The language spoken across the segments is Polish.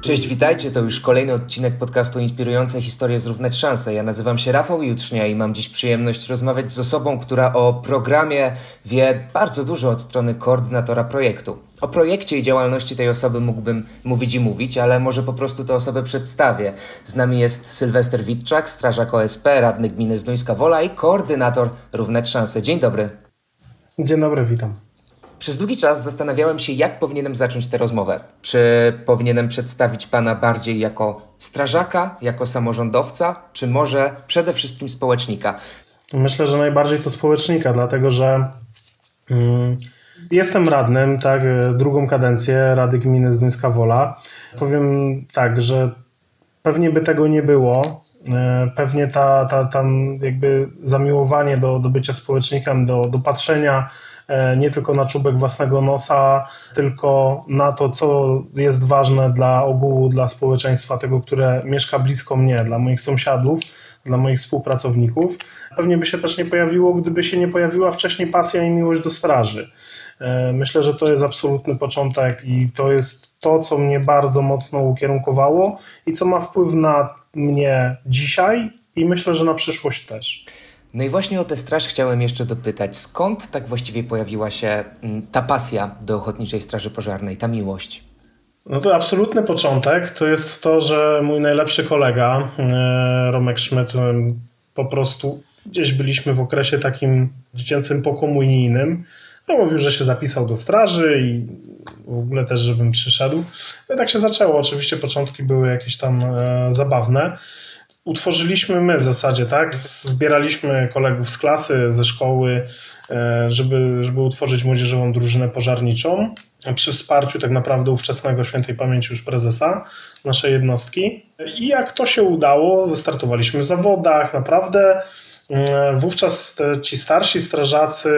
Cześć, witajcie. To już kolejny odcinek podcastu Inspirujące Historie Zrównać Szanse. Ja nazywam się Rafał Jutrznia i mam dziś przyjemność rozmawiać z osobą, która o programie wie bardzo dużo od strony koordynatora projektu. O projekcie i działalności tej osoby mógłbym mówić i mówić, ale może po prostu tę osobę przedstawię. Z nami jest Sylwester Witczak, strażak OSP, radny gminy Zduńska Wola i koordynator Równać Szanse. Dzień dobry. Dzień dobry, witam. Przez długi czas zastanawiałem się, jak powinienem zacząć tę rozmowę. Czy powinienem przedstawić pana bardziej jako strażaka, jako samorządowca, czy może przede wszystkim społecznika? Myślę, że najbardziej to społecznika, dlatego że mm, jestem radnym, tak, drugą kadencję Rady Gminy Zduńska Wola. Powiem tak, że pewnie by tego nie było, e, pewnie ta, ta, tam jakby zamiłowanie do, do bycia społecznikiem, do, do patrzenia E, nie tylko na czubek własnego nosa, tylko na to, co jest ważne dla ogółu, dla społeczeństwa, tego, które mieszka blisko mnie, dla moich sąsiadów, dla moich współpracowników. Pewnie by się też nie pojawiło, gdyby się nie pojawiła wcześniej pasja i miłość do straży. E, myślę, że to jest absolutny początek i to jest to, co mnie bardzo mocno ukierunkowało i co ma wpływ na mnie dzisiaj i myślę, że na przyszłość też. No i właśnie o tę straż chciałem jeszcze dopytać. Skąd tak właściwie pojawiła się mm, ta pasja do Ochotniczej Straży Pożarnej, ta miłość? No to absolutny początek to jest to, że mój najlepszy kolega, e, Romek Szmyt, e, po prostu gdzieś byliśmy w okresie takim dziecięcym pokomunijnym. No, mówił, że się zapisał do straży i w ogóle też, żebym przyszedł. No i tak się zaczęło. Oczywiście początki były jakieś tam e, zabawne utworzyliśmy my w zasadzie, tak? Zbieraliśmy kolegów z klasy, ze szkoły, e, żeby, żeby utworzyć młodzieżową drużynę pożarniczą przy wsparciu tak naprawdę ówczesnego świętej pamięci już prezesa naszej jednostki. I jak to się udało, wystartowaliśmy w zawodach, naprawdę e, Wówczas te, ci starsi strażacy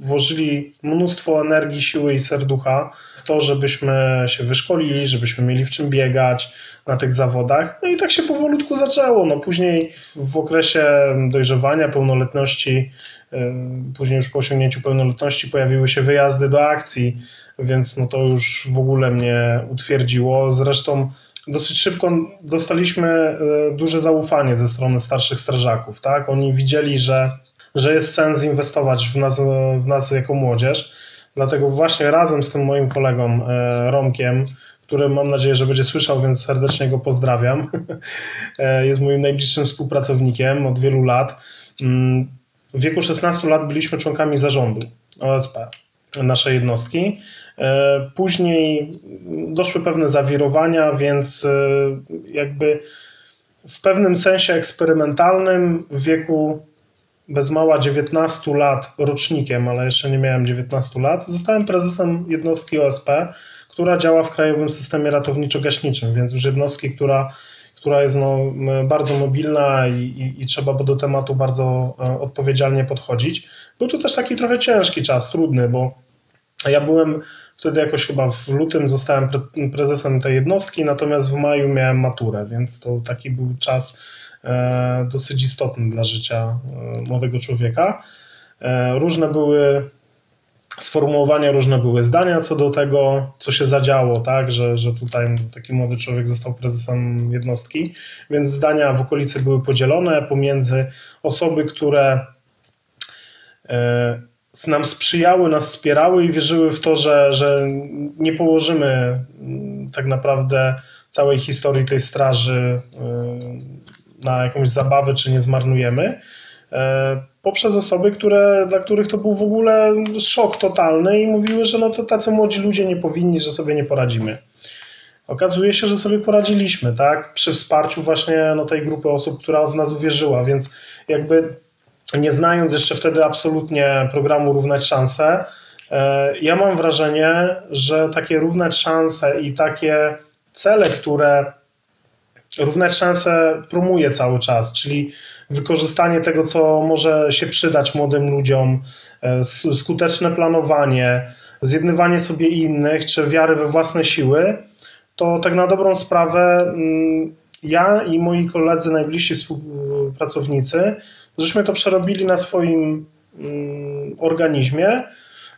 włożyli mnóstwo energii, siły i serducha w to, żebyśmy się wyszkolili, żebyśmy mieli w czym biegać, na tych zawodach. No i tak się powolutku zaczęło. No później w okresie dojrzewania, pełnoletności, później już po osiągnięciu pełnoletności pojawiły się wyjazdy do akcji, więc no to już w ogóle mnie utwierdziło. Zresztą dosyć szybko dostaliśmy e, duże zaufanie ze strony starszych strażaków. Tak? Oni widzieli, że, że jest sens inwestować w nas, w nas jako młodzież. Dlatego właśnie razem z tym moim kolegą e, Romkiem który mam nadzieję, że będzie słyszał, więc serdecznie go pozdrawiam. E, jest moim najbliższym współpracownikiem od wielu lat. W wieku 16 lat byliśmy członkami zarządu OSP, naszej jednostki. E, później doszły pewne zawirowania, więc e, jakby w pewnym sensie eksperymentalnym w wieku bez mała 19 lat rocznikiem, ale jeszcze nie miałem 19 lat, zostałem prezesem jednostki OSP która działa w krajowym systemie ratowniczo-gaśniczym, więc już jednostki, która, która jest no, bardzo mobilna i, i, i trzeba do tematu bardzo e, odpowiedzialnie podchodzić. Był to też taki trochę ciężki czas, trudny, bo ja byłem wtedy jakoś chyba w lutym zostałem pre prezesem tej jednostki, natomiast w maju miałem maturę, więc to taki był czas e, dosyć istotny dla życia e, młodego człowieka. E, różne były sformułowania różne były zdania co do tego, co się zadziało, tak, że, że tutaj taki młody człowiek został prezesem jednostki, więc zdania w okolicy były podzielone pomiędzy osoby, które e, nam sprzyjały, nas wspierały i wierzyły w to, że, że nie położymy mm, tak naprawdę całej historii tej straży e, na jakąś zabawę, czy nie zmarnujemy. E, poprzez osoby, które, dla których to był w ogóle szok totalny i mówiły, że no to tacy młodzi ludzie nie powinni, że sobie nie poradzimy. Okazuje się, że sobie poradziliśmy, tak? Przy wsparciu właśnie no, tej grupy osób, która w nas uwierzyła, więc jakby nie znając jeszcze wtedy absolutnie programu Równać Szanse, e, ja mam wrażenie, że takie równać szanse i takie cele, które równać szanse promuje cały czas, czyli wykorzystanie tego, co może się przydać młodym ludziom, e, skuteczne planowanie, zjednywanie sobie innych, czy wiary we własne siły, to tak na dobrą sprawę mm, ja i moi koledzy, najbliżsi współpracownicy, żeśmy to przerobili na swoim mm, organizmie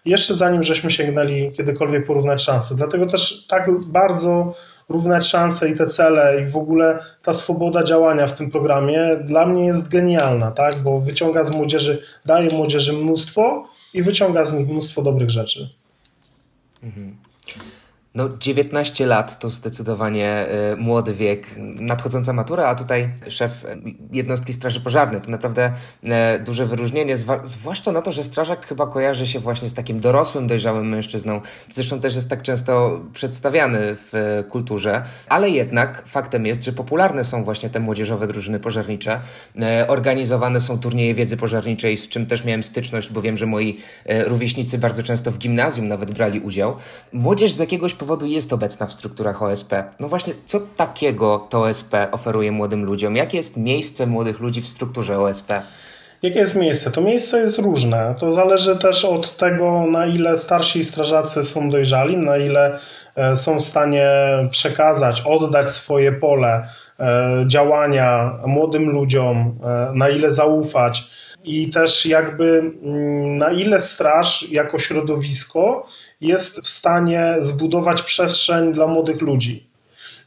jeszcze zanim żeśmy sięgnęli kiedykolwiek porównać szanse. Dlatego też tak bardzo równać szanse i te cele i w ogóle ta swoboda działania w tym programie dla mnie jest genialna, tak? bo wyciąga z młodzieży, daje młodzieży mnóstwo i wyciąga z nich mnóstwo dobrych rzeczy. Mhm. No, 19 lat to zdecydowanie y, młody wiek, nadchodząca matura, a tutaj szef jednostki Straży Pożarnej. To naprawdę y, duże wyróżnienie, zwłaszcza na to, że strażak chyba kojarzy się właśnie z takim dorosłym, dojrzałym mężczyzną. Zresztą też jest tak często przedstawiany w y, kulturze, ale jednak faktem jest, że popularne są właśnie te młodzieżowe drużyny pożarnicze. Organizowane są turnieje wiedzy pożarniczej, z czym też miałem styczność, bo wiem, że moi rówieśnicy bardzo często w gimnazjum nawet brali udział. Młodzież z jakiegoś powodu jest obecna w strukturach OSP. No właśnie, co takiego to OSP oferuje młodym ludziom? Jakie jest miejsce młodych ludzi w strukturze OSP? Jakie jest miejsce? To miejsce jest różne. To zależy też od tego, na ile starsi strażacy są dojrzali, na ile e, są w stanie przekazać, oddać swoje pole e, działania młodym ludziom, e, na ile zaufać i też jakby mm, na ile straż jako środowisko jest w stanie zbudować przestrzeń dla młodych ludzi.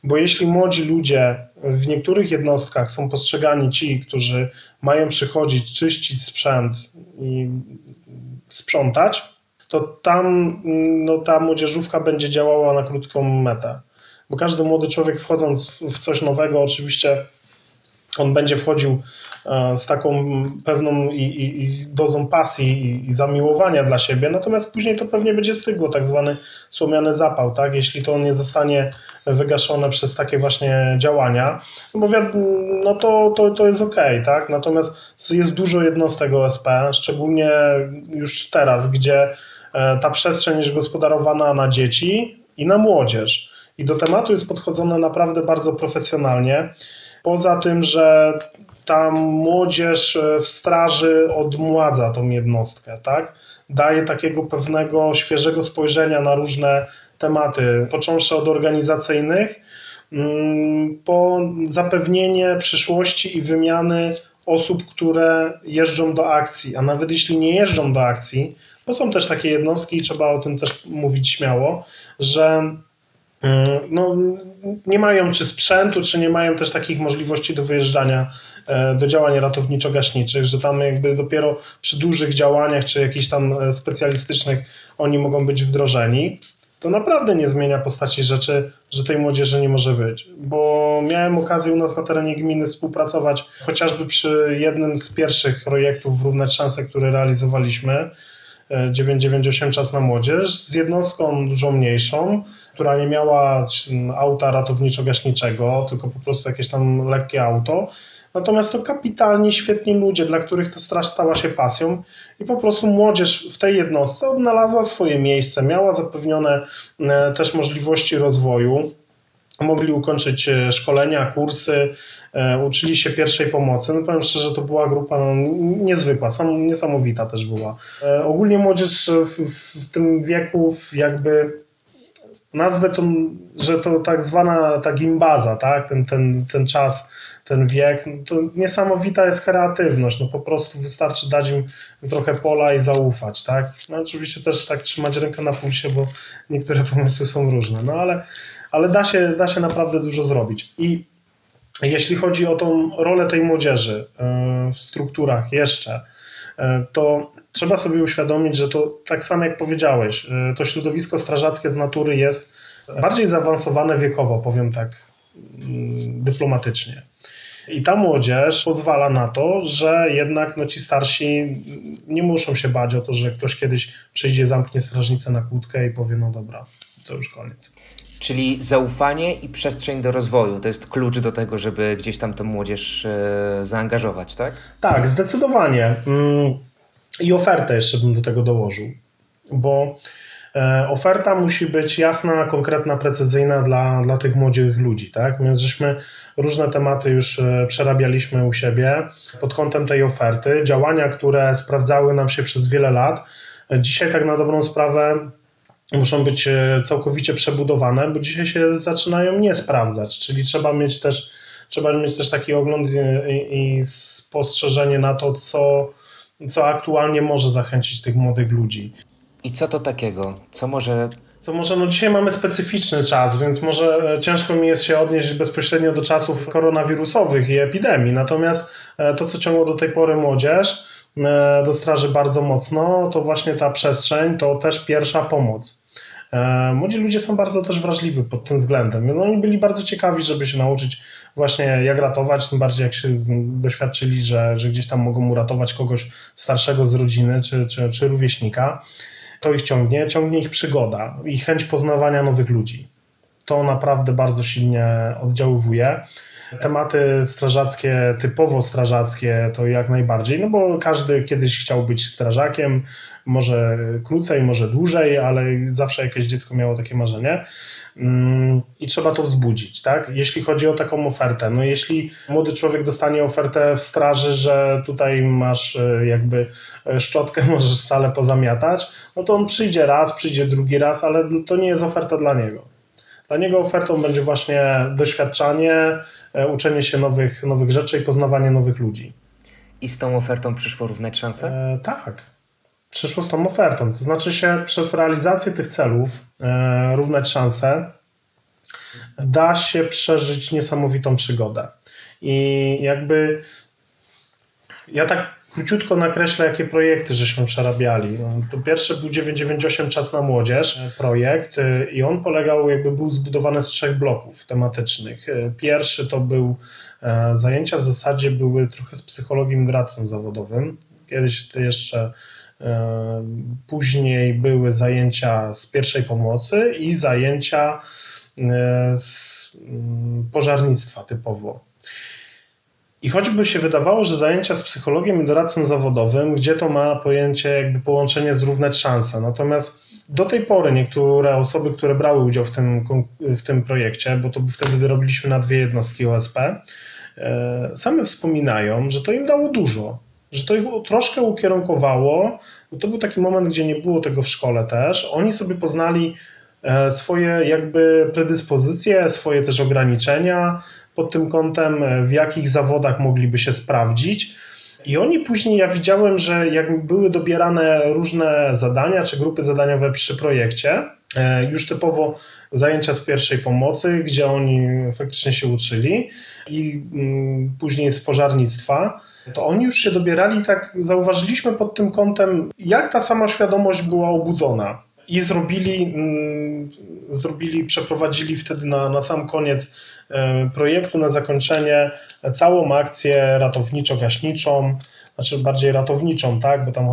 Bo jeśli młodzi ludzie w niektórych jednostkach są postrzegani ci, którzy mają przychodzić, czyścić sprzęt i sprzątać, to tam no, ta młodzieżówka będzie działała na krótką metę. Bo każdy młody człowiek wchodząc w coś nowego, oczywiście on będzie wchodził E, z taką pewną i, i, i dozą pasji i, zamiłowania dla siebie, natomiast później to pewnie będzie stygło, tak zwany słomiany zapał, tak? jeśli to nie zostanie wygaszone przez takie właśnie działania, no bo no to, to, to jest ok, tak? natomiast jest dużo jednostek OSP, szczególnie już teraz, gdzie e, ta przestrzeń jest gospodarowana na dzieci i na młodzież. I do tematu jest podchodzone naprawdę bardzo profesjonalnie. Poza tym, że ta młodzież e, w straży odmładza tą jednostkę, tak? Daje takiego pewnego świeżego spojrzenia na różne tematy, począwszy od organizacyjnych, mm, po zapewnienie przyszłości i wymiany osób, które jeżdżą do akcji, a nawet jeśli nie jeżdżą do akcji, bo są też takie jednostki i trzeba o tym też mówić śmiało, że no, nie mają czy sprzętu, czy nie mają też takich możliwości do wyjeżdżania E, do działań ratowniczo-gaśniczych, że tam jakby dopiero przy dużych działaniach czy jakichś tam e, specjalistycznych oni mogą być wdrożeni, to naprawdę nie zmienia postaci rzeczy, że tej młodzieży nie może być. Bo miałem okazję u nas na terenie gminy współpracować chociażby przy jednym z pierwszych projektów Równać Szanse, które realizowaliśmy. 998 e, Czas na Młodzież z jednostką dużo mniejszą, która nie miała auta ratowniczo-gaśniczego, tylko po prostu jakieś tam lekkie auto Natomiast to kapitalnie świetni ludzie, dla których ta straż stała się pasją i po prostu młodzież w tej jednostce odnalazła swoje miejsce, miała zapewnione e, też możliwości rozwoju. Mogli ukończyć e, szkolenia, kursy, e, uczyli się pierwszej pomocy. No powiem szczerze, to była grupa no, niezwykła, sam, niesamowita też była. Ogólnie młodzież w, w tym wieku jakby nazwę to, że to tak zwana ta gimbaza, tak? ten, ten, ten czas ten wiek, no to niesamowita jest kreatywność, no po prostu wystarczy dać im trochę pola i zaufać, tak? No oczywiście też tak trzymać rękę na pulsie, bo niektóre pomysły są różne, no ale, ale da, się, da się naprawdę dużo zrobić. I jeśli chodzi o tą rolę tej młodzieży e, w strukturach jeszcze, e, to trzeba sobie uświadomić, że to tak samo jak powiedziałeś, e, to środowisko strażackie z natury jest bardziej zaawansowane wiekowo, powiem tak mm, dyplomatycznie. I ta młodzież pozwala na to, że jednak no, ci starsi nie muszą się bać o to, że ktoś kiedyś przyjdzie, zamknie strażnicę na kłódkę i powie, no dobra, to już koniec. Czyli zaufanie i przestrzeń do rozwoju to jest klucz do tego, żeby gdzieś tam tę młodzież e, zaangażować, tak? Tak, zdecydowanie. Mm, I ofertę jeszcze bym do tego dołożył, bo E, oferta musi być jasna, konkretna, precyzyjna dla, dla tych młodych ludzi, tak? Więc żeśmy różne tematy już e, przerabialiśmy u siebie pod kątem tej oferty, działania, które sprawdzały nam się przez wiele lat. Dzisiaj tak na dobrą sprawę muszą być e, całkowicie przebudowane, bo dzisiaj się zaczynają nie sprawdzać, czyli trzeba mieć też, trzeba mieć też taki ogląd i, i spostrzeżenie na to, co, co aktualnie może zachęcić tych młodych ludzi. I co to takiego? Co może co może, no dzisiaj mamy specyficzny czas, więc może e, ciężko mi jest się odnieść bezpośrednio do czasów koronawirusowych i epidemii. Natomiast e, to, co ciągło do tej pory młodzież e, do straży bardzo mocno, to właśnie ta przestrzeń, to też pierwsza pomoc. Młodzi ludzie są bardzo też wrażliwi pod tym względem. No, oni byli bardzo ciekawi, żeby się nauczyć właśnie jak ratować, tym bardziej jak się doświadczyli, że, że gdzieś tam mogą uratować kogoś starszego z rodziny czy, czy, czy rówieśnika to ich ciągnie, ciągnie ich przygoda i chęć poznawania nowych ludzi. To naprawdę bardzo silnie oddziaływuje. Tematy strażackie, typowo strażackie, to jak najbardziej, no bo każdy kiedyś chciał być strażakiem, może krócej, może dłużej, ale zawsze jakieś dziecko miało takie marzenie mm, i trzeba to wzbudzić, tak? Jeśli chodzi o taką ofertę, no jeśli młody człowiek dostanie ofertę w straży, że tutaj masz e, jakby e, szczotkę, możesz salę pozamiatać, no to on przyjdzie raz, przyjdzie drugi raz, ale to nie jest oferta dla niego. Dla niego ofertą będzie właśnie doświadczanie, e, uczenie się nowych, nowych rzeczy i poznawanie nowych ludzi. I z tą ofertą przyszło równać szanse? E, tak. Przyszło z tą ofertą. To znaczy się przez realizację tych celów, e, równać szanse, da się przeżyć niesamowitą przygodę. I jakby ja tak króciutko nakreślę, jakie projekty żeśmy przerabiali. No, to pierwszy był 998 Czas na Młodzież projekt y, i on polegał, jakby był zbudowany z trzech bloków tematycznych. Y, pierwszy to był, e, zajęcia w zasadzie były trochę z psychologiem doradcą zawodowym. Kiedyś to jeszcze e, Później były zajęcia z pierwszej pomocy i zajęcia e, z mm, pożarnictwa typowo. I choćby się wydawało, że zajęcia z psychologiem i doradcą zawodowym, gdzie to ma pojęcie jakby połączenie zrównać szanse. Natomiast do tej pory niektóre osoby, które brały udział w tym, w tym projekcie, bo to wtedy robiliśmy na dwie jednostki OSP, e, same wspominają, że to im dało dużo, że to ich troszkę ukierunkowało. Bo to był taki moment, gdzie nie było tego w szkole też. Oni sobie poznali e, swoje jakby predyspozycje, swoje też ograniczenia, pod tym kątem, e, w jakich zawodach mogliby się sprawdzić. I oni później, ja widziałem, że jak były dobierane różne zadania czy grupy zadaniowe przy projekcie, e, już typowo zajęcia z pierwszej pomocy, gdzie oni faktycznie się uczyli, i mm, później z pożarnictwa, to oni już się dobierali, tak zauważyliśmy pod tym kątem, jak ta sama świadomość była obudzona. I zrobili, mm, zrobili przeprowadzili wtedy na, na sam koniec E, projektu na zakończenie całą akcję ratowniczo-gaśniczą, znaczy bardziej ratowniczą, tak, bo tam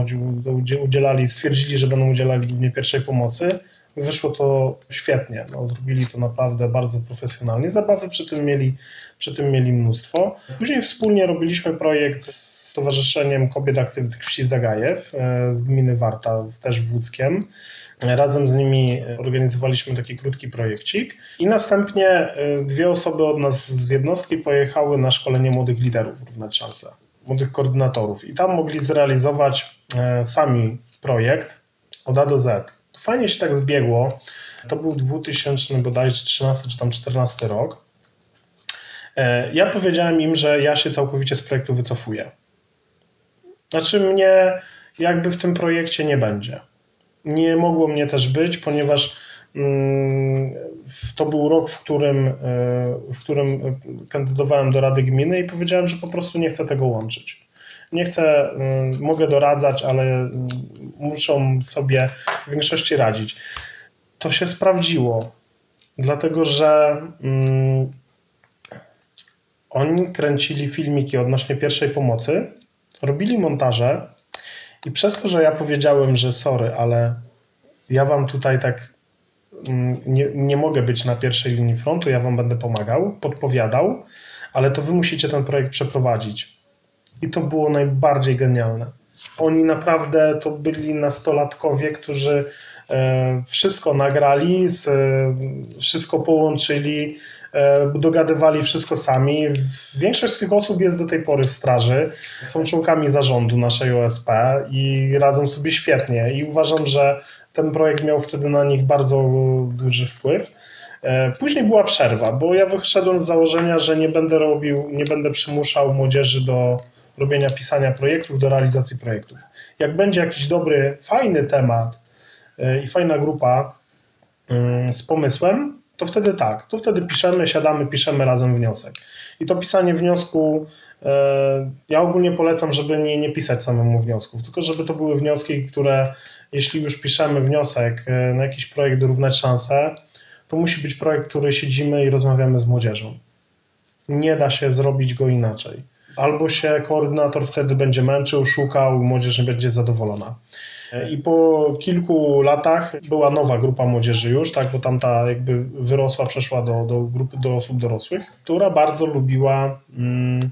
udzielali, stwierdzili, że będą udzielali głównie pierwszej pomocy. Wyszło to świetnie, no, zrobili to naprawdę bardzo profesjonalnie. Zabawy przy tym, mieli, przy tym mieli mnóstwo. Później wspólnie robiliśmy projekt z Stowarzyszeniem Kobiet Aktywnych Wsi Zagajew e, z gminy Warta, też w Łódzkiem. Razem z nimi organizowaliśmy taki krótki projekcik i następnie y, dwie osoby od nas z jednostki pojechały na szkolenie młodych liderów równać szanse, młodych koordynatorów i tam mogli zrealizować e, sami projekt od A do Z. Fajnie się tak zbiegło. To był 2000 bodajże 13 czy tam 14 rok. E, ja powiedziałem im, że ja się całkowicie z projektu wycofuję. Znaczy mnie jakby w tym projekcie nie będzie. Nie mogło mnie też być, ponieważ mm, to był rok, w którym, e, w którym kandydowałem do Rady Gminy i powiedziałem, że po prostu nie chcę tego łączyć. Nie chcę, mm, mogę doradzać, ale mm, muszą sobie w większości radzić. To się sprawdziło, dlatego że oni kręcili filmiki odnośnie pierwszej pomocy, robili montaże, i przez to, że ja powiedziałem, że sorry, ale ja wam tutaj tak mm, nie, nie mogę być na pierwszej linii frontu, ja wam będę pomagał, podpowiadał, ale to wy musicie ten projekt przeprowadzić. I to było najbardziej genialne. Oni naprawdę to byli nastolatkowie, którzy e, wszystko nagrali, wszystko połączyli, E, dogadywali wszystko sami. Większość z tych osób jest do tej pory w straży, są członkami zarządu naszej OSP i radzą sobie świetnie. I uważam, że ten projekt miał wtedy na nich bardzo duży wpływ. E, później była przerwa, bo ja wyszedłem z założenia, że nie będę robił, nie będę przymuszał młodzieży do robienia pisania projektów, do realizacji projektów. Jak będzie jakiś dobry, fajny temat, i fajna grupa z pomysłem, to wtedy tak, to wtedy piszemy, siadamy, piszemy razem wniosek. I to pisanie wniosku, ja ogólnie polecam, żeby nie, nie pisać samemu wniosków, tylko żeby to były wnioski, które jeśli już piszemy wniosek na jakiś projekt Równać Szanse, to musi być projekt, który siedzimy i rozmawiamy z młodzieżą. Nie da się zrobić go inaczej. Albo się koordynator wtedy będzie męczył, szukał, młodzież nie będzie zadowolona. I po kilku latach była nowa grupa młodzieży już, tak, bo tamta jakby wyrosła, przeszła do, do grupy do osób dorosłych, która bardzo lubiła mm,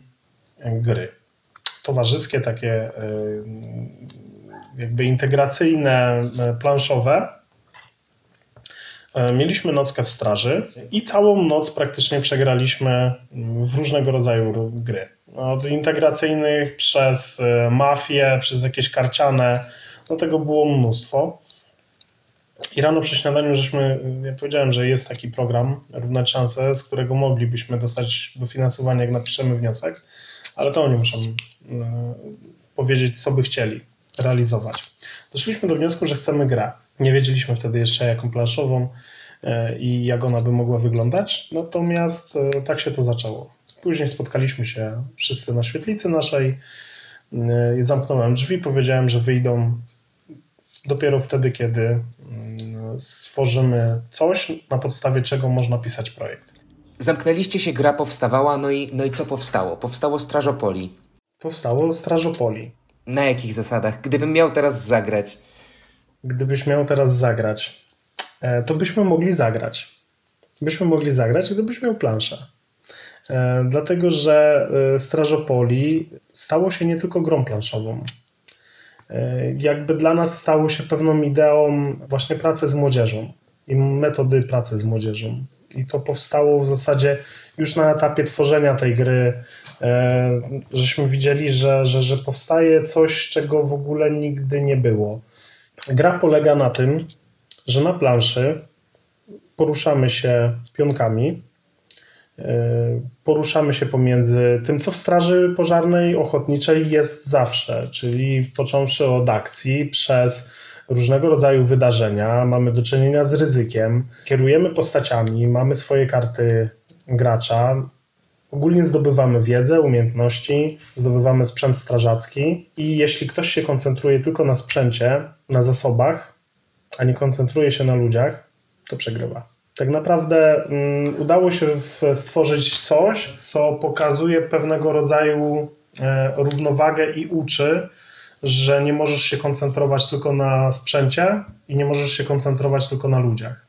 gry. Towarzyskie, takie y, jakby integracyjne, planszowe E, mieliśmy nockę w straży i całą noc praktycznie przegraliśmy w różnego rodzaju gry. Od integracyjnych przez e, mafię, przez jakieś karciane, no tego było mnóstwo. I rano przy śniadaniu żeśmy, ja powiedziałem, że jest taki program Równać Szanse, z którego moglibyśmy dostać dofinansowanie, jak napiszemy wniosek, ale to oni muszą e, powiedzieć, co by chcieli realizować. Doszliśmy do wniosku, że chcemy grę. Nie wiedzieliśmy wtedy jeszcze, jaką planszową e, i jak ona by mogła wyglądać, natomiast e, tak się to zaczęło. Później spotkaliśmy się wszyscy na świetlicy naszej, e, zamknąłem drzwi, powiedziałem, że wyjdą dopiero wtedy, kiedy mm, stworzymy coś, na podstawie czego można pisać projekt. Zamknęliście się, gra powstawała, no i, no i co powstało? Powstało Strażopoli. Powstało Strażopoli. Na jakich zasadach? Gdybym miał teraz zagrać gdybyś miał teraz zagrać, e, to byśmy mogli zagrać. Byśmy mogli zagrać, gdybyś miał planszę. E, dlatego, że e, Strażopoli stało się nie tylko grą planszową. Jakby dla nas stało się pewną ideą właśnie pracy z młodzieżą i metody pracy z młodzieżą. I to powstało w zasadzie już na etapie tworzenia tej gry, żeśmy widzieli, że, że, że powstaje coś, czego w ogóle nigdy nie było. Gra polega na tym, że na planszy poruszamy się pionkami, e, poruszamy się pomiędzy tym, co w Straży Pożarnej Ochotniczej jest zawsze, czyli począwszy od akcji przez różnego rodzaju wydarzenia, mamy do czynienia z ryzykiem, kierujemy postaciami, mamy swoje karty gracza, Ogólnie zdobywamy wiedzę, umiejętności, zdobywamy sprzęt strażacki i jeśli ktoś się koncentruje tylko na sprzęcie, na zasobach, a nie koncentruje się na ludziach, to przegrywa. Tak naprawdę um, udało się stworzyć coś, co pokazuje pewnego rodzaju e, równowagę i uczy, że nie możesz się koncentrować tylko na sprzęcie i nie możesz się koncentrować tylko na ludziach.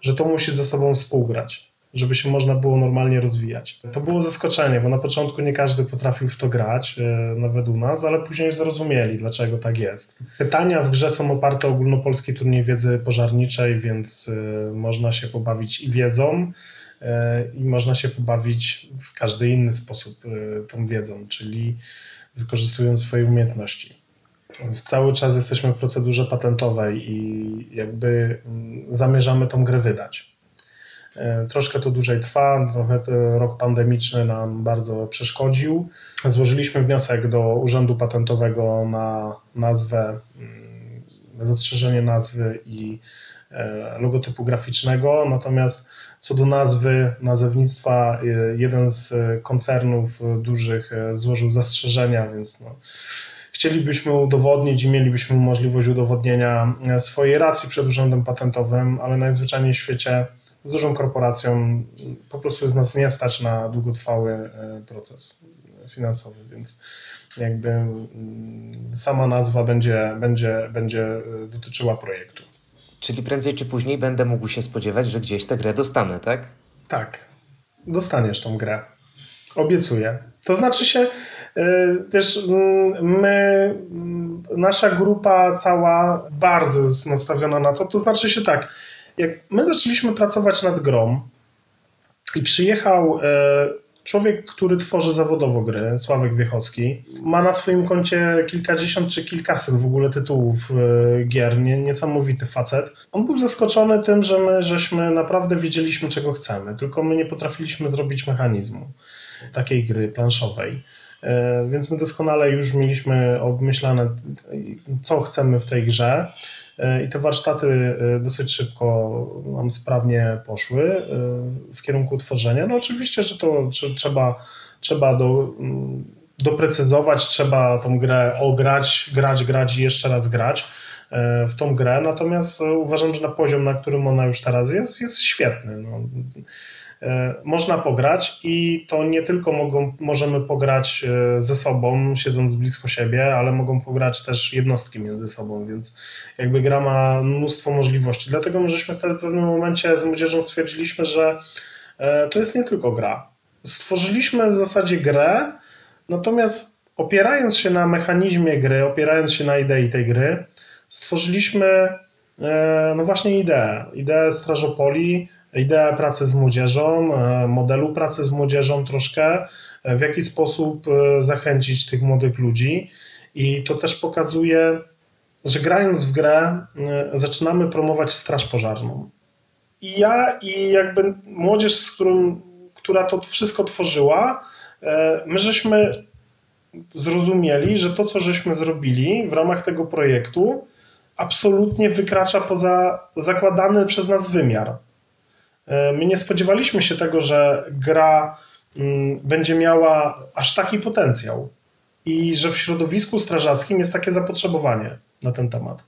Że to musi ze sobą współgrać żeby się można było normalnie rozwijać. To było zaskoczenie, bo na początku nie każdy potrafił w to grać, e, nawet u nas, ale później zrozumieli, dlaczego tak jest. Pytania w grze są oparte o ogólnopolski turniej wiedzy pożarniczej, więc e, można się pobawić i wiedzą, e, i można się pobawić w każdy inny sposób tą wiedzą, czyli wykorzystując swoje umiejętności. Cały czas jesteśmy w procedurze patentowej i jakby mm, zamierzamy tą grę wydać. E, troszkę to dłużej trwa, trochę rok pandemiczny nam bardzo przeszkodził. Złożyliśmy wniosek do Urzędu Patentowego na nazwę, mm, na zastrzeżenie nazwy i e, logotypu graficznego, natomiast co do nazwy, nazewnictwa, e, jeden z koncernów dużych złożył zastrzeżenia, więc no, chcielibyśmy udowodnić i mielibyśmy możliwość udowodnienia swojej racji przed Urzędem Patentowym, ale najzwyczajniej w świecie z dużą korporacją po prostu jest nas nie stać na długotrwały e, proces finansowy, więc jakby mm, sama nazwa będzie, będzie, będzie e, dotyczyła projektu. Czyli prędzej czy później będę mógł się spodziewać, że gdzieś tę grę dostanę, tak? Tak, dostaniesz tą grę. Obiecuję. To znaczy się, wiesz, mm, my, mm, nasza grupa cała bardzo jest nastawiona na to. To znaczy się tak, jak my zaczęliśmy pracować nad grą i przyjechał e, człowiek, który tworzy zawodowo gry, Sławek Wiechowski, ma na swoim koncie kilkadziesiąt czy kilkaset w ogóle tytułów e, gier, niesamowity facet. On był zaskoczony tym, że my żeśmy naprawdę wiedzieliśmy, czego chcemy, tylko my nie potrafiliśmy zrobić mechanizmu takiej gry planszowej. E, więc my doskonale już mieliśmy obmyślane, co chcemy w tej grze. i te warsztaty dosyć szybko nam sprawnie poszły w kierunku tworzenia. No oczywiście, że to trzeba, trzeba do, mm, doprecyzować, trzeba tą grę ograć, grać, grać i jeszcze raz grać w tą grę, natomiast uważam, że na poziom, na którym ona już teraz jest, jest świetny. No E, można pograć i to nie tylko mogą, możemy pograć e, ze sobą, siedząc blisko siebie, ale mogą pograć też jednostki między sobą, więc jakby gra ma mnóstwo możliwości. Dlatego my żeśmy wtedy w pewnym momencie z młodzieżą stwierdziliśmy, że e, to jest nie tylko gra. Stworzyliśmy w zasadzie grę, natomiast opierając się na mechanizmie gry, opierając się na idei tej gry, stworzyliśmy no właśnie ideę, ideę Strażopolii, idea pracy z młodzieżą, e, modelu pracy z młodzieżą troszkę, e, w jaki sposób e, zachęcić tych młodych ludzi. I to też pokazuje, że grając w grę zaczynamy promować straż pożarną. I ja i jakby młodzież, z którą, która to wszystko tworzyła, my żeśmy zrozumieli, że to, co żeśmy zrobili w ramach tego projektu, absolutnie wykracza poza zakładany przez nas wymiar. E, my nie spodziewaliśmy się tego, że gra mm, będzie miała aż taki potencjał i że w środowisku strażackim jest takie zapotrzebowanie na ten temat.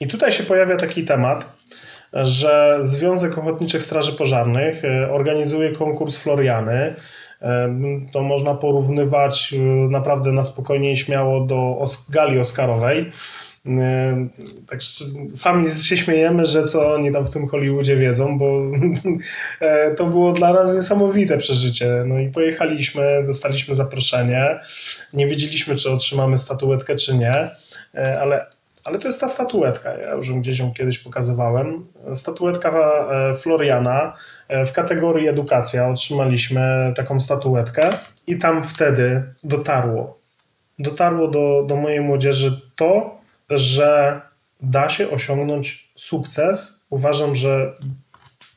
I tutaj się pojawia taki temat, że Związek Ochotniczych Straży Pożarnych e, organizuje konkurs Floriany. E, to można porównywać naprawdę na spokojnie i śmiało do gali Oscarowej. Tak sami się śmiejemy, że co oni tam w tym Hollywoodzie wiedzą, bo e, to było dla nas niesamowite przeżycie. No i pojechaliśmy, dostaliśmy zaproszenie. Nie wiedzieliśmy, czy otrzymamy statuetkę, czy nie, e, ale, ale to jest ta statuetka. Ja już gdzieś ją kiedyś pokazywałem. Statuetka e, Floriana w kategorii edukacja otrzymaliśmy taką statuetkę i tam wtedy dotarło. Dotarło do, do mojej młodzieży to, że da się osiągnąć sukces. Uważam, że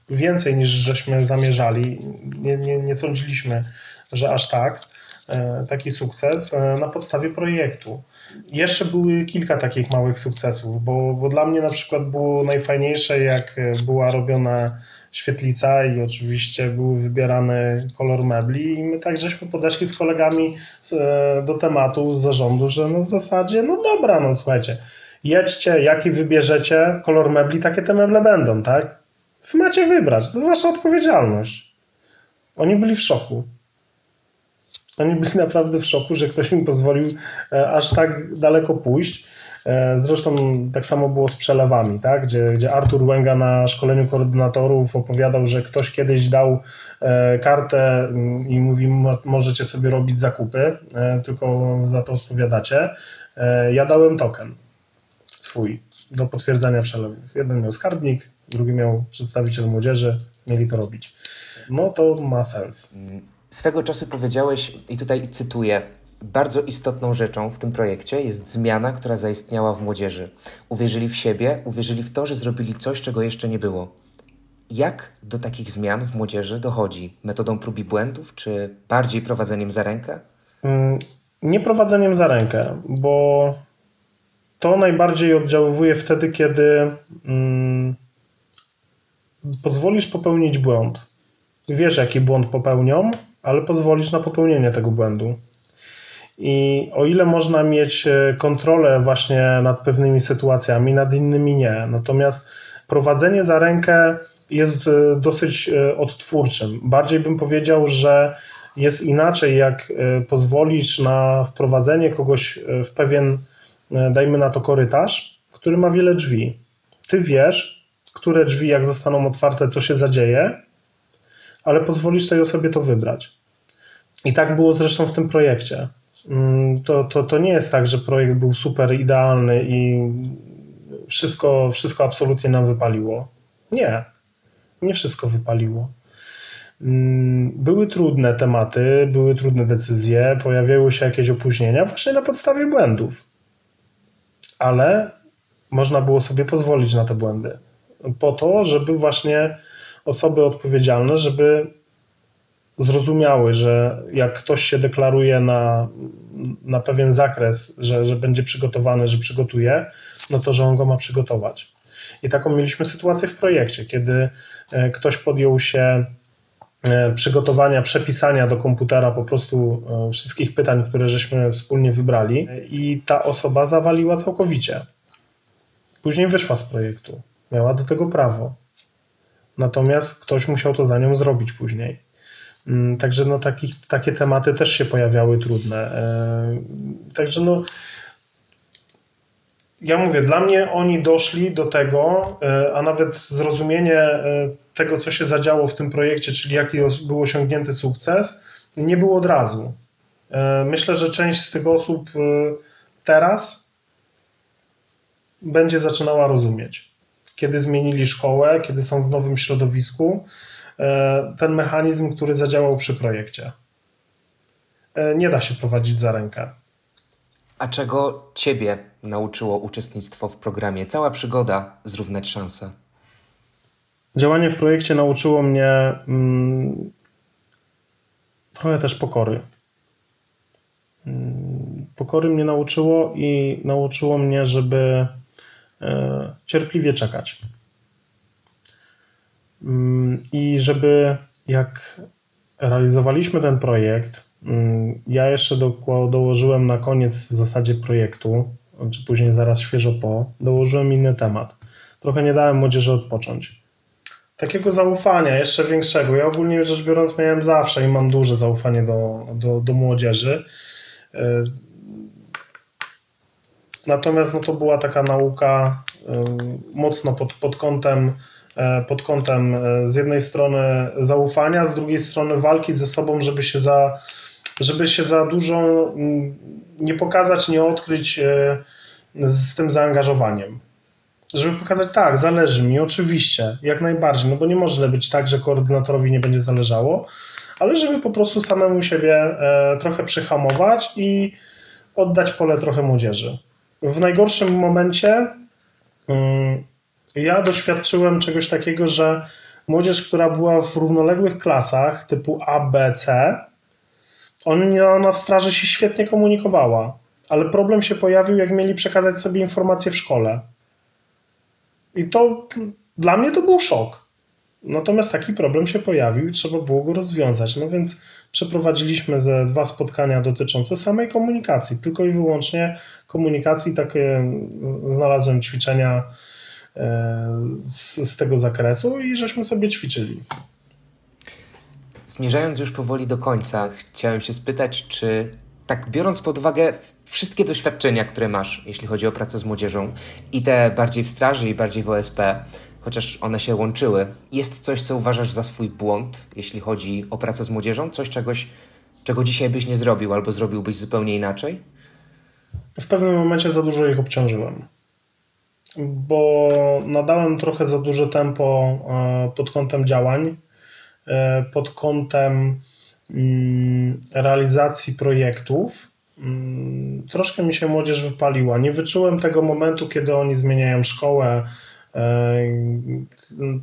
więcej niż żeśmy zamierzali. Nie, nie, nie sądziliśmy, że aż tak. E, taki sukces e, na podstawie projektu. Jeszcze były kilka takich małych sukcesów, bo, bo dla mnie na przykład było najfajniejsze, jak była robiona świetlica i oczywiście był wybierany kolor mebli i my tak żeśmy podeszli z kolegami e, do tematu z zarządu, że no w zasadzie, no dobra, no słuchajcie, jedźcie, jaki wybierzecie kolor mebli, takie te meble będą, tak? Wy macie wybrać, to wasza odpowiedzialność. Oni byli w szoku. Oni byli naprawdę w szoku, że ktoś im pozwolił e, aż tak daleko pójść. E, zresztą tak samo było z przelewami, tak? gdzie, gdzie Artur Łęga na szkoleniu koordynatorów opowiadał, że ktoś kiedyś dał e, kartę mm, i mówi, możecie sobie robić zakupy, tylko za to odpowiadacie. Ja dałem token swój do potwierdzania przelewów. Jeden miał skarbnik, drugi miał przedstawiciel młodzieży, mieli to robić. No to ma sens. Swego czasu powiedziałeś, i tutaj cytuję, bardzo istotną rzeczą w tym projekcie jest zmiana, która zaistniała w młodzieży. Uwierzyli w siebie, uwierzyli w to, że zrobili coś, czego jeszcze nie było. Jak do takich zmian w młodzieży dochodzi? Metodą prób i błędów, czy bardziej prowadzeniem za rękę? Mm, nie prowadzeniem za rękę, bo to najbardziej oddziaływuje wtedy, kiedy mm, pozwolisz popełnić błąd. Wiesz, jaki błąd popełnią, ale pozwolisz na popełnienie tego błędu. I o ile można mieć e, kontrolę właśnie nad pewnymi sytuacjami, nad innymi nie. Natomiast prowadzenie za rękę jest e, dosyć e, odtwórczym. Bardziej bym powiedział, że jest inaczej, jak pozwolisz na wprowadzenie kogoś w pewien, dajmy na to, korytarz, który ma wiele drzwi. Ty wiesz, które drzwi, jak zostaną otwarte, co się zadzieje, ale pozwolisz tej osobie to wybrać. I tak było zresztą w tym projekcie. Mm, to, to, to nie jest tak, że projekt był super idealny i wszystko, wszystko absolutnie nam wypaliło. Nie, nie wszystko wypaliło. Mm, były trudne tematy, były trudne decyzje, pojawiały się jakieś opóźnienia właśnie na podstawie błędów. Ale można było sobie pozwolić na te błędy. Po to, żeby właśnie osoby odpowiedzialne, żeby zrozumiały, że jak ktoś się deklaruje na, na pewien zakres, że, że będzie przygotowany, że przygotuje, no to że on go ma przygotować. I taką mieliśmy sytuację w projekcie, kiedy e, ktoś podjął się e, przygotowania, przepisania do komputera po prostu e, wszystkich pytań, które żeśmy wspólnie wybrali, i ta osoba zawaliła całkowicie. Później wyszła z projektu, miała do tego prawo. Natomiast ktoś musiał to za nią zrobić później. Mm, także no, takich, takie tematy też się pojawiały trudne. Także no, ja mówię, dla mnie oni doszli do tego, e, a nawet zrozumienie e, tego, co się zadziało w tym projekcie, czyli jaki był osiągnięty sukces, nie było od razu. E, myślę, że część z tych osób teraz będzie zaczynała rozumieć. Kiedy zmienili szkołę, kiedy są w nowym środowisku, ten mechanizm, który zadziałał przy projekcie. Nie da się prowadzić za rękę. A czego Ciebie nauczyło uczestnictwo w programie? Cała przygoda zrównać szanse. Działanie w projekcie nauczyło mnie mm, trochę też pokory. Mm, pokory mnie nauczyło i nauczyło mnie, żeby e, cierpliwie czekać. Mm, I żeby jak realizowaliśmy ten projekt, Mm, ja jeszcze do, dołożyłem na koniec w zasadzie projektu, czy później zaraz świeżo po, dołożyłem inny temat. Trochę nie dałem młodzieży odpocząć. Takiego zaufania, jeszcze większego. Ja ogólnie rzecz biorąc miałem zawsze i mam duże zaufanie do, do, do młodzieży. E, natomiast no, to była taka nauka e, mocno pod, pod kątem e, pod kątem z jednej strony zaufania, z drugiej strony walki ze sobą, żeby się za, żeby się za dużo mm, nie pokazać, nie odkryć e, z tym zaangażowaniem. Żeby pokazać, tak, zależy mi, oczywiście, jak najbardziej, no bo nie może być tak, że koordynatorowi nie będzie zależało, ale żeby po prostu samemu siebie e, trochę przyhamować i oddać pole trochę młodzieży. W najgorszym momencie mm, ja doświadczyłem czegoś takiego, że młodzież, która była w równoległych klasach typu A, B, C, ona w straży się świetnie komunikowała, ale problem się pojawił, jak mieli przekazać sobie informacje w szkole. I to dla mnie to był szok. Natomiast taki problem się pojawił i trzeba było go rozwiązać. No więc przeprowadziliśmy ze dwa spotkania dotyczące samej komunikacji, tylko i wyłącznie komunikacji. Takie znalazłem ćwiczenia e, z, z tego zakresu i żeśmy sobie ćwiczyli. Zmierzając już powoli do końca, chciałem się spytać, czy tak biorąc pod uwagę wszystkie doświadczenia, które masz, jeśli chodzi o pracę z młodzieżą, i te bardziej w straży, i bardziej w OSP, chociaż one się łączyły, jest coś, co uważasz za swój błąd, jeśli chodzi o pracę z młodzieżą? Coś, czegoś, czego dzisiaj byś nie zrobił, albo zrobiłbyś zupełnie inaczej? W pewnym momencie za dużo ich obciążyłem, bo nadałem trochę za duże tempo e, pod kątem działań E, pod kątem mm, realizacji projektów. Mm, troszkę mi się młodzież wypaliła. Nie wyczułem tego momentu, kiedy oni zmieniają szkołę,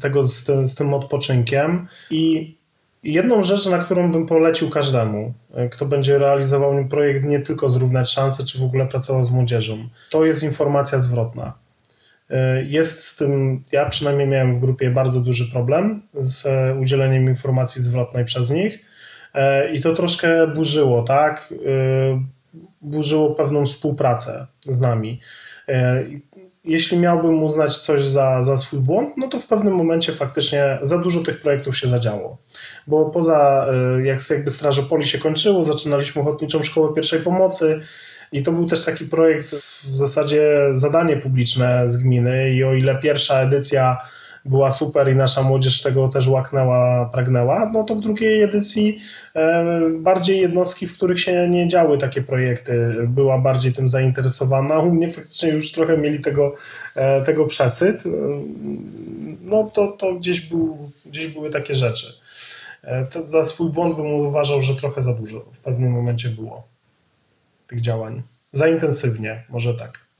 tego z z tym odpoczynkiem. I jedną rzecz, na którą bym polecił każdemu, e, kto będzie realizował projekt nie tylko zrównać szanse, czy w ogóle pracował z młodzieżą, to jest informacja zwrotna. E, jest z tym, ja przynajmniej miałem w grupie bardzo duży problem z e, udzieleniem informacji zwrotnej przez nich e, i to troszkę burzyło, tak? Burzyło pewną współpracę z nami. Jeśli miałbym uznać coś za, za swój błąd, no to w pewnym momencie faktycznie za dużo tych projektów się zadziało. Bo poza, jak jakby Strażopoli się kończyło, zaczynaliśmy Ochotniczą Szkołę Pierwszej Pomocy, i to był też taki projekt, w zasadzie zadanie publiczne z gminy i o ile pierwsza edycja była super i nasza młodzież tego też łaknęła, pragnęła, no to w drugiej edycji e, bardziej jednostki, w których się nie działy takie projekty, była bardziej tym zainteresowana. U mnie faktycznie już trochę mieli tego, e, tego przesyt. No to, to gdzieś, był, gdzieś były takie rzeczy. E, to za swój błąd bym uważał, że trochę za dużo w pewnym momencie było tych działań. Za intensywnie, może tak.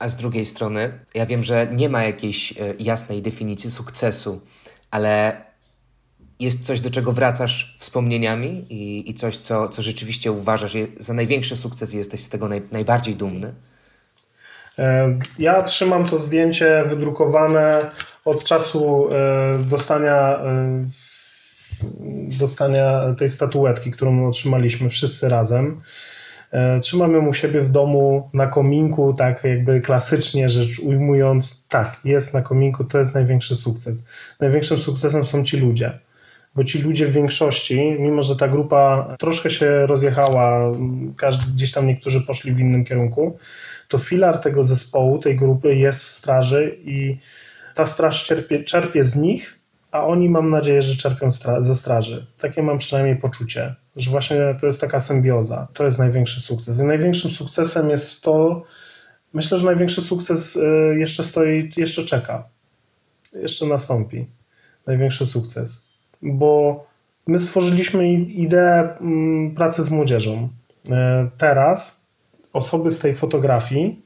A z drugiej strony, ja wiem, że nie ma jakiejś e, jasnej definicji sukcesu, ale jest coś, do czego wracasz wspomnieniami i, i coś, co, co rzeczywiście uważasz za największy sukces i jesteś z tego naj, najbardziej dumny? E, ja trzymam to zdjęcie wydrukowane od czasu e, dostania, dostania tej statuetki, którą otrzymaliśmy wszyscy razem. Trzymam ją u siebie w domu na kominku, tak jakby klasycznie rzecz ujmując, tak, jest na kominku, to jest największy sukces. Największym sukcesem są ci ludzie bo ci ludzie w większości, mimo że ta grupa troszkę się rozjechała, każdy, gdzieś tam niektórzy poszli w innym kierunku, to filar tego zespołu, tej grupy jest w straży i ta straż czerpie, czerpie z nich, a oni mam nadzieję, że czerpią stra ze straży. Takie mam przynajmniej poczucie, że właśnie to jest taka symbioza. To jest największy sukces. I największym sukcesem jest to, myślę, że największy sukces y, jeszcze stoi, jeszcze czeka. Jeszcze nastąpi. Największy sukces bo my stworzyliśmy ideę mm, pracy z młodzieżą. E, teraz osoby z tej fotografii,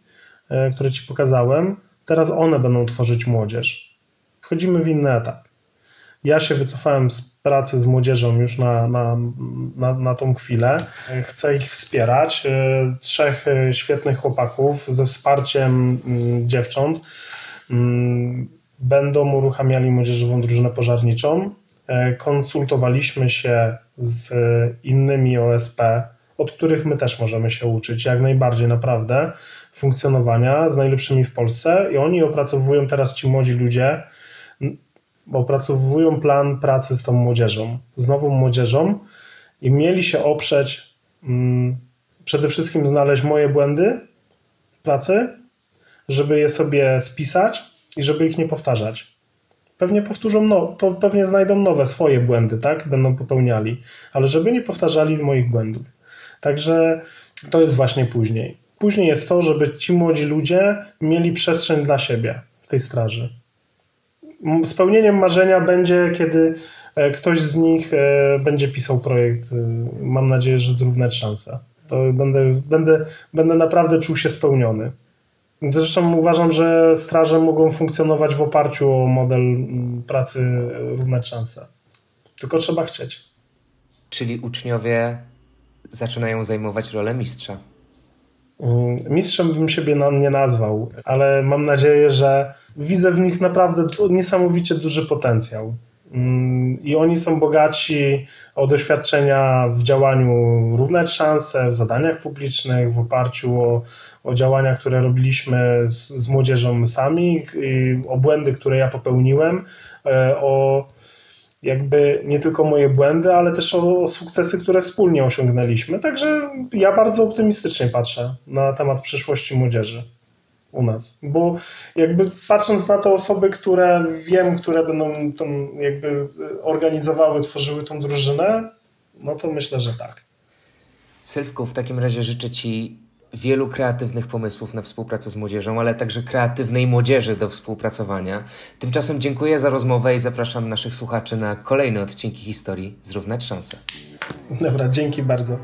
e, które Ci pokazałem, teraz one będą tworzyć młodzież. Wchodzimy w inny etap. Ja się wycofałem z pracy z młodzieżą już na, na, na, na tą chwilę. Chcę ich wspierać. E, trzech świetnych chłopaków ze wsparciem mm, dziewcząt mm, będą uruchamiali młodzieżową drużynę pożarniczą E, konsultowaliśmy się z innymi OSP, od których my też możemy się uczyć, jak najbardziej naprawdę, funkcjonowania z najlepszymi w Polsce i oni opracowują teraz ci młodzi ludzie, opracowują plan pracy z tą młodzieżą, z nową młodzieżą i mieli się oprzeć, mm, przede wszystkim znaleźć moje błędy w pracy, żeby je sobie spisać i żeby ich nie powtarzać pewnie powtórzą, no, pewnie znajdą nowe swoje błędy, tak? Będą popełniali, ale żeby nie powtarzali moich błędów. Także to jest właśnie później. Później jest to, żeby ci młodzi ludzie mieli przestrzeń dla siebie w tej straży. Spełnieniem marzenia będzie, kiedy e, ktoś z nich e, będzie pisał projekt. E, mam nadzieję, że zrównać szanse. To będę, będę, będę naprawdę czuł się spełniony. Zresztą uważam, że straże mogą funkcjonować w oparciu o model pracy równać szanse. Tylko trzeba chcieć. Czyli uczniowie zaczynają zajmować rolę mistrza. Mm, mistrzem bym siebie nie nazwał, ale mam nadzieję, że widzę w nich naprawdę niesamowicie duży potencjał. Mm, I oni są bogaci o doświadczenia w działaniu równać szanse, w zadaniach publicznych, w oparciu o, o działania, które robiliśmy z, z młodzieżą sami, o błędy, które ja popełniłem, e, o jakby nie tylko moje błędy, ale też o, o sukcesy, które wspólnie osiągnęliśmy. Także ja bardzo optymistycznie patrzę na temat przyszłości młodzieży u nas. Bo jakby patrząc na te osoby, które wiem, które będą tą jakby organizowały, tworzyły tą drużynę, no to myślę, że tak. Sylwku, w takim razie życzę Ci wielu kreatywnych pomysłów na współpracę z młodzieżą, ale także kreatywnej młodzieży do współpracowania. Tymczasem dziękuję za rozmowę i zapraszam naszych słuchaczy na kolejne odcinki historii Zrównać Szanse. Dobra, dzięki bardzo.